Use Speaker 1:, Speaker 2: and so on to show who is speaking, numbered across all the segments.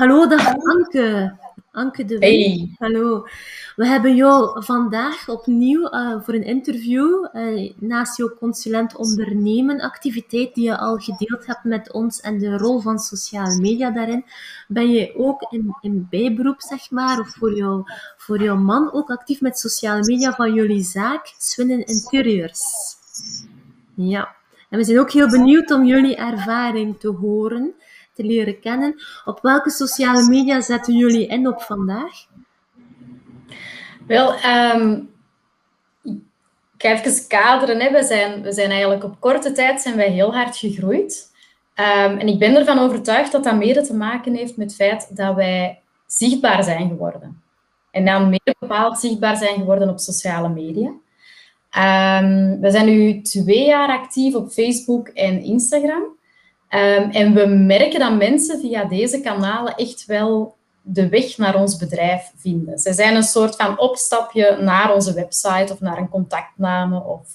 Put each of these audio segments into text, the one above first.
Speaker 1: Hallo, dag Anke. Anke de Wee.
Speaker 2: Hey.
Speaker 1: Hallo. We hebben jou vandaag opnieuw uh, voor een interview, uh, naast jouw consulent ondernemen activiteit die je al gedeeld hebt met ons en de rol van sociale media daarin, ben je ook in, in bijberoep, zeg maar, of voor, jou, voor jouw man ook actief met sociale media van jullie zaak, Swinnen Interiors. Ja. En we zijn ook heel benieuwd om jullie ervaring te horen leren kennen. Op welke sociale media zetten jullie in op vandaag?
Speaker 2: Wel, um, ik ga even kaderen. Hè. We, zijn, we zijn eigenlijk op korte tijd zijn wij heel hard gegroeid. Um, en ik ben ervan overtuigd dat dat mede te maken heeft met het feit dat wij zichtbaar zijn geworden. En dan meer bepaald zichtbaar zijn geworden op sociale media. Um, we zijn nu twee jaar actief op Facebook en Instagram. Um, en we merken dat mensen via deze kanalen echt wel de weg naar ons bedrijf vinden. Ze zijn een soort van opstapje naar onze website of naar een contactname of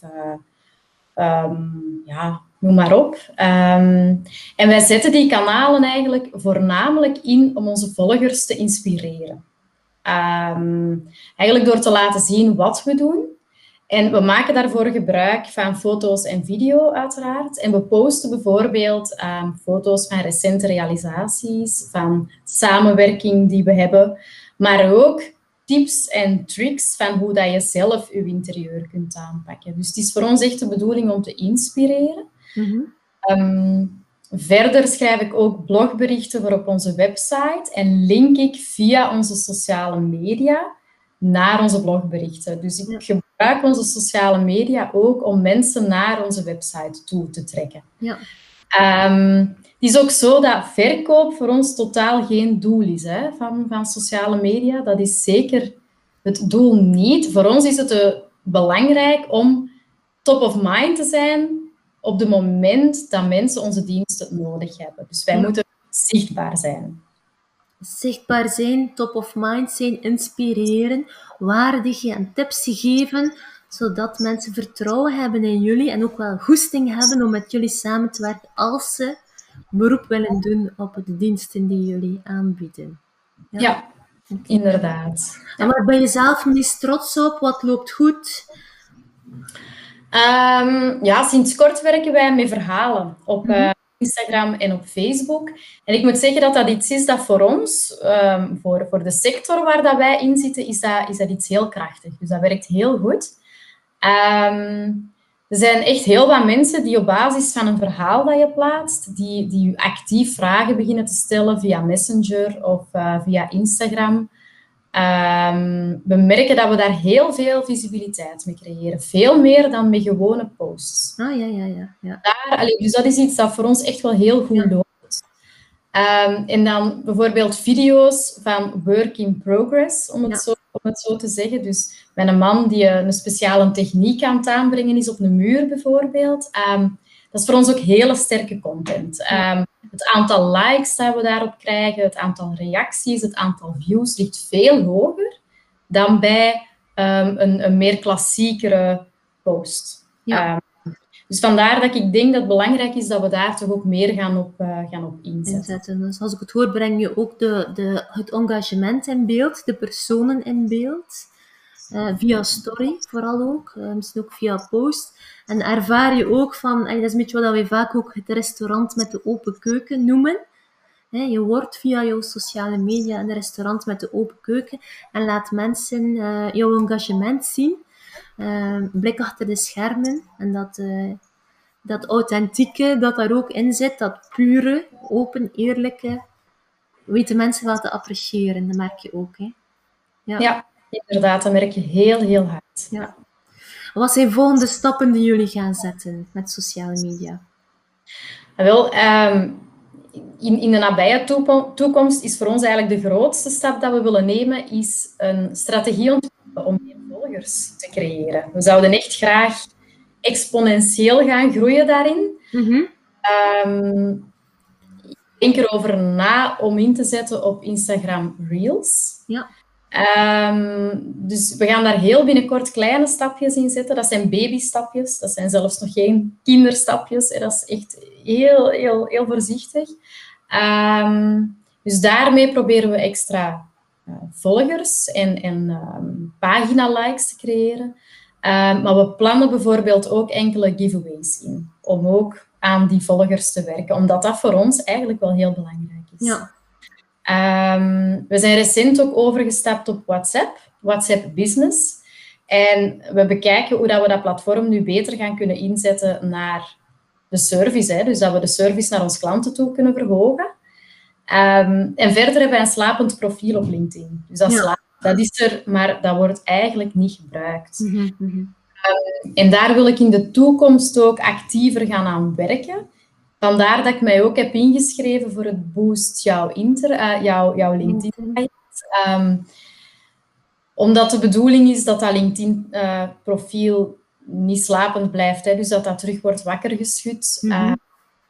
Speaker 2: uh, um, ja, noem maar op. Um, en wij zetten die kanalen eigenlijk voornamelijk in om onze volgers te inspireren. eigenlijk door te laten zien wat we doen, en we maken daarvoor gebruik van foto's en video, uiteraard. En we posten bijvoorbeeld um, foto's van recente realisaties, van samenwerking die we hebben, maar ook tips en tricks van hoe dat je zelf je interieur kunt aanpakken. Dus het is voor ons echt de bedoeling om te inspireren. Mm -hmm. um, verder schrijf ik ook blogberichten voor op onze website en link ik via onze sociale media naar onze blogberichten. Dus ik gebruik onze sociale media ook om mensen naar onze website toe te trekken. Ja. Um, het is ook zo dat verkoop voor ons totaal geen doel is hè, van, van sociale media. Dat is zeker het doel niet. Voor ons is het uh, belangrijk om top of mind te zijn op het moment dat mensen onze diensten nodig hebben. Dus wij ja. moeten zichtbaar zijn
Speaker 1: zichtbaar zijn, top of mind zijn, inspireren, waardige en tips geven, zodat mensen vertrouwen hebben in jullie en ook wel goesting hebben om met jullie samen te werken als ze beroep willen doen op de diensten die jullie aanbieden.
Speaker 2: Ja, ja inderdaad.
Speaker 1: En waar ben je zelf meest trots op? Wat loopt goed?
Speaker 2: Um, ja, sinds kort werken wij met verhalen op, uh, Instagram en op Facebook. En ik moet zeggen dat dat iets is dat voor ons, um, voor, voor de sector waar dat wij in zitten, is dat, is dat iets heel krachtig. Dus dat werkt heel goed. Um, er zijn echt heel wat mensen die op basis van een verhaal dat je plaatst, die, die actief vragen beginnen te stellen via Messenger of uh, via Instagram. Um, we merken dat we daar heel veel visibiliteit mee creëren. Veel meer dan met gewone posts.
Speaker 1: Ah, ja, ja, ja. ja.
Speaker 2: Daar, allee, dus dat is iets dat voor ons echt wel heel goed ja. loopt. Um, en dan bijvoorbeeld video's van work in progress, om het, ja. zo, om het zo te zeggen. Dus met een man die een speciale techniek aan het aanbrengen is op een muur bijvoorbeeld. Um, dat is voor ons ook hele sterke content. Um, het aantal likes dat we daarop krijgen, het aantal reacties, het aantal views ligt veel hoger dan bij um, een, een, meer klassiekere post. Ja. Um, dus vandaar dat ik denk dat het belangrijk is dat we daar toch ook meer gaan op, uh, gaan op inzetten.
Speaker 1: inzetten. Dus als ik het hoor, breng je ook de, de, het engagement in beeld, de personen in beeld. Uh, via story vooral ook, uh, misschien ook via post. En ervaar je ook van, dat is een beetje wat wij vaak ook het restaurant met de open keuken noemen. Je wordt via jouw sociale media een restaurant met de open keuken en laat mensen jouw engagement zien. blik achter de schermen en dat, dat authentieke dat daar ook in zit, dat pure, open, eerlijke, weten mensen wel te appreciëren. Dat merk je ook.
Speaker 2: Ja. ja. Inderdaad, dat merk je heel, heel hard.
Speaker 1: Ja. Wat zijn volgende stappen die jullie gaan zetten met sociale media?
Speaker 2: Wel, um, in, in de nabije toekomst is voor ons eigenlijk de grootste stap dat we willen nemen, is een strategie ontwikkelen om meer volgers te creëren. We zouden echt graag exponentieel gaan groeien daarin. Mm -hmm. um, ik denk erover na om in te zetten op Instagram Reels. Ja. Um, dus we gaan daar heel binnenkort kleine stapjes in zetten. Dat zijn babystapjes. Dat zijn zelfs nog geen kinderstapjes. Dat is echt heel, heel, heel voorzichtig. Um, Dus daarmee proberen we extra uh, volgers en, en um, pagina-likes te creëren. Maar we plannen bijvoorbeeld ook enkele giveaways in, om ook aan die volgers te werken, omdat dat voor ons eigenlijk wel heel belangrijk is. Ja. Um, we zijn recent ook overgestapt op WhatsApp, WhatsApp Business. En we bekijken hoe dat we dat platform nu beter gaan kunnen inzetten naar de service. Hè? Dus dat we de service naar onze klanten toe kunnen verhogen. Um, en verder hebben wij een slapend profiel op LinkedIn. Dus dat, ja. dat is er, maar dat wordt eigenlijk niet gebruikt. Mm -hmm. um, en daar wil ik in de toekomst ook actiever gaan aan werken. Vandaar dat ik mij ook heb ingeschreven voor het Boost Jouw, inter, uh, jouw, jouw LinkedIn. Um, omdat de bedoeling is dat dat LinkedIn-profiel uh, niet slapend blijft. Hè, dus dat dat terug wordt wakker geschud. Mm -hmm. uh,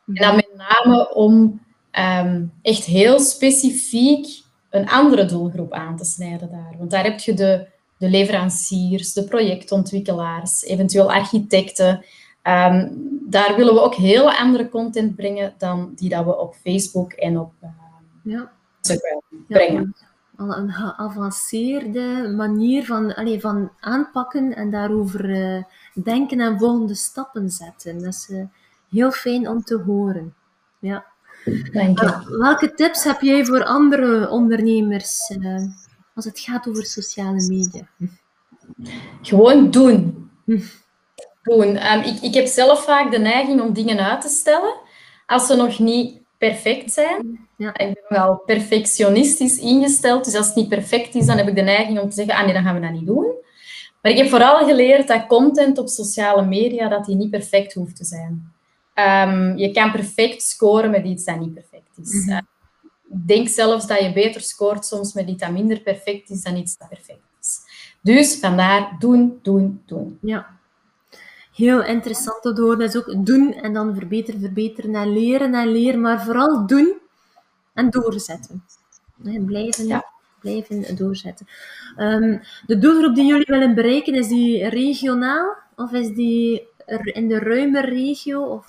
Speaker 2: en dan met name om um, echt heel specifiek een andere doelgroep aan te snijden daar. Want daar heb je de, de leveranciers, de projectontwikkelaars, eventueel architecten. Um, daar willen we ook heel andere content brengen dan die dat we op Facebook en op uh, ja. Instagram brengen. Ja,
Speaker 1: al een geavanceerde manier van, allez, van aanpakken en daarover uh, denken en volgende stappen zetten. Dat is uh, heel fijn om te horen. Ja.
Speaker 2: Dank je.
Speaker 1: welke tips heb jij voor andere ondernemers uh, als het gaat over sociale media?
Speaker 2: Gewoon doen. Doen. Um, ik, ik heb zelf vaak de neiging om dingen uit te stellen als ze nog niet perfect zijn. Ja. Ik ben wel perfectionistisch ingesteld, dus als het niet perfect is, dan heb ik de neiging om te zeggen, ah nee, dan gaan we dat niet doen. Maar ik heb vooral geleerd dat content op sociale media, dat die niet perfect hoeft te zijn. Um, je kan perfect scoren met iets dat niet perfect is. Mm -hmm. ik denk zelfs dat je beter scoort soms met iets dat minder perfect is dan iets dat perfect is. Dus vandaar doen, doen, doen.
Speaker 1: Ja. Heel interessant te horen. Dat is ook doen en dan verbeteren, verbeteren en leren en leren. Maar vooral doen en doorzetten. Blijven, ja. blijven doorzetten. Um, de doelgroep die jullie willen bereiken, is die regionaal? Of is die in de ruime regio? Of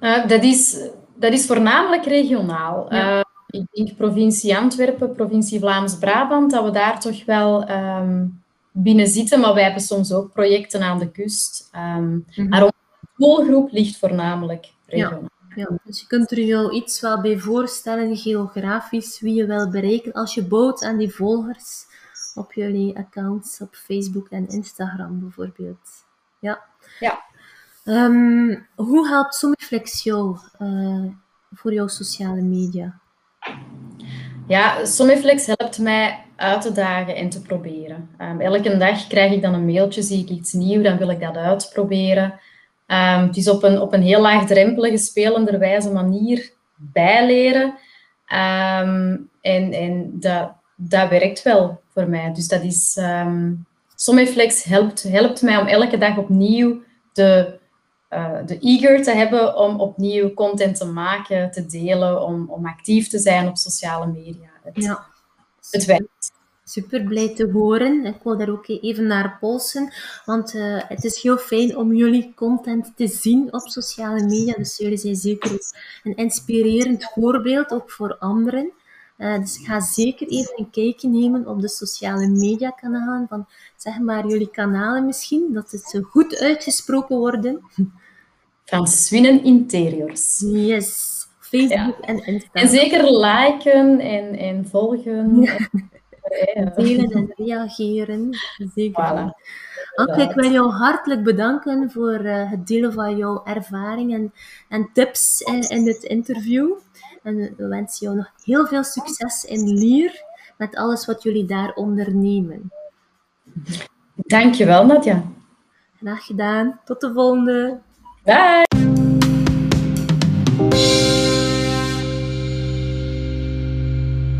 Speaker 2: uh, dat, is, dat is voornamelijk regionaal. Ja. Uh, ik denk provincie Antwerpen, provincie Vlaams-Brabant, dat we daar toch wel um, binnen zitten. Maar wij hebben soms ook projecten aan de kust. Um, mm -hmm. Maar onze doelgroep ligt voornamelijk regionaal.
Speaker 1: Ja. ja. dus je kunt er je iets wel bij voorstellen, geografisch, wie je wil bereiken als je bouwt aan die volgers op jullie accounts op Facebook en Instagram bijvoorbeeld. Ja.
Speaker 2: Ja.
Speaker 1: Um, hoe helpt Somiflex jou uh, voor jouw sociale media?
Speaker 2: Ja, Somiflex helpt mij uit te dagen en te proberen. Um, elke dag krijg ik dan een mailtje, zie ik iets nieuws, dan wil ik dat uitproberen. Um, het is op een, op een heel laagdrempelige, spelenderwijze manier bijleren. en en dat, dat werkt wel voor mij. Dus dat is... Somiflex helpt, helpt mij om elke dag opnieuw de uh, de eager te hebben om opnieuw content te maken, te delen, om, om actief te zijn op sociale media. Het, ja. het werkt.
Speaker 1: Super blij te horen. Ik wil daar ook even naar polsen, want uh, het is heel fijn om jullie content te zien op sociale media. Dus jullie zijn zeker een inspirerend voorbeeld, ook voor anderen. Uh, dus ga zeker even een kijkje nemen op de sociale media kanalen van zeg maar jullie kanalen misschien, dat het zo goed uitgesproken worden.
Speaker 2: Van Swinnen Interiors.
Speaker 1: Yes. Facebook en Instagram.
Speaker 2: En zeker liken en, en volgen. Ja.
Speaker 1: En, delen en reageren. Zeker. Voilà. Anke, ik wil jou hartelijk bedanken voor uh, het delen van jouw ervaring en, en tips in, in dit interview. En we wensen jou nog heel veel succes in Lier met alles wat jullie daar ondernemen.
Speaker 2: Dankjewel, Nadja.
Speaker 1: Graag gedaan. Tot de volgende.
Speaker 2: Bye!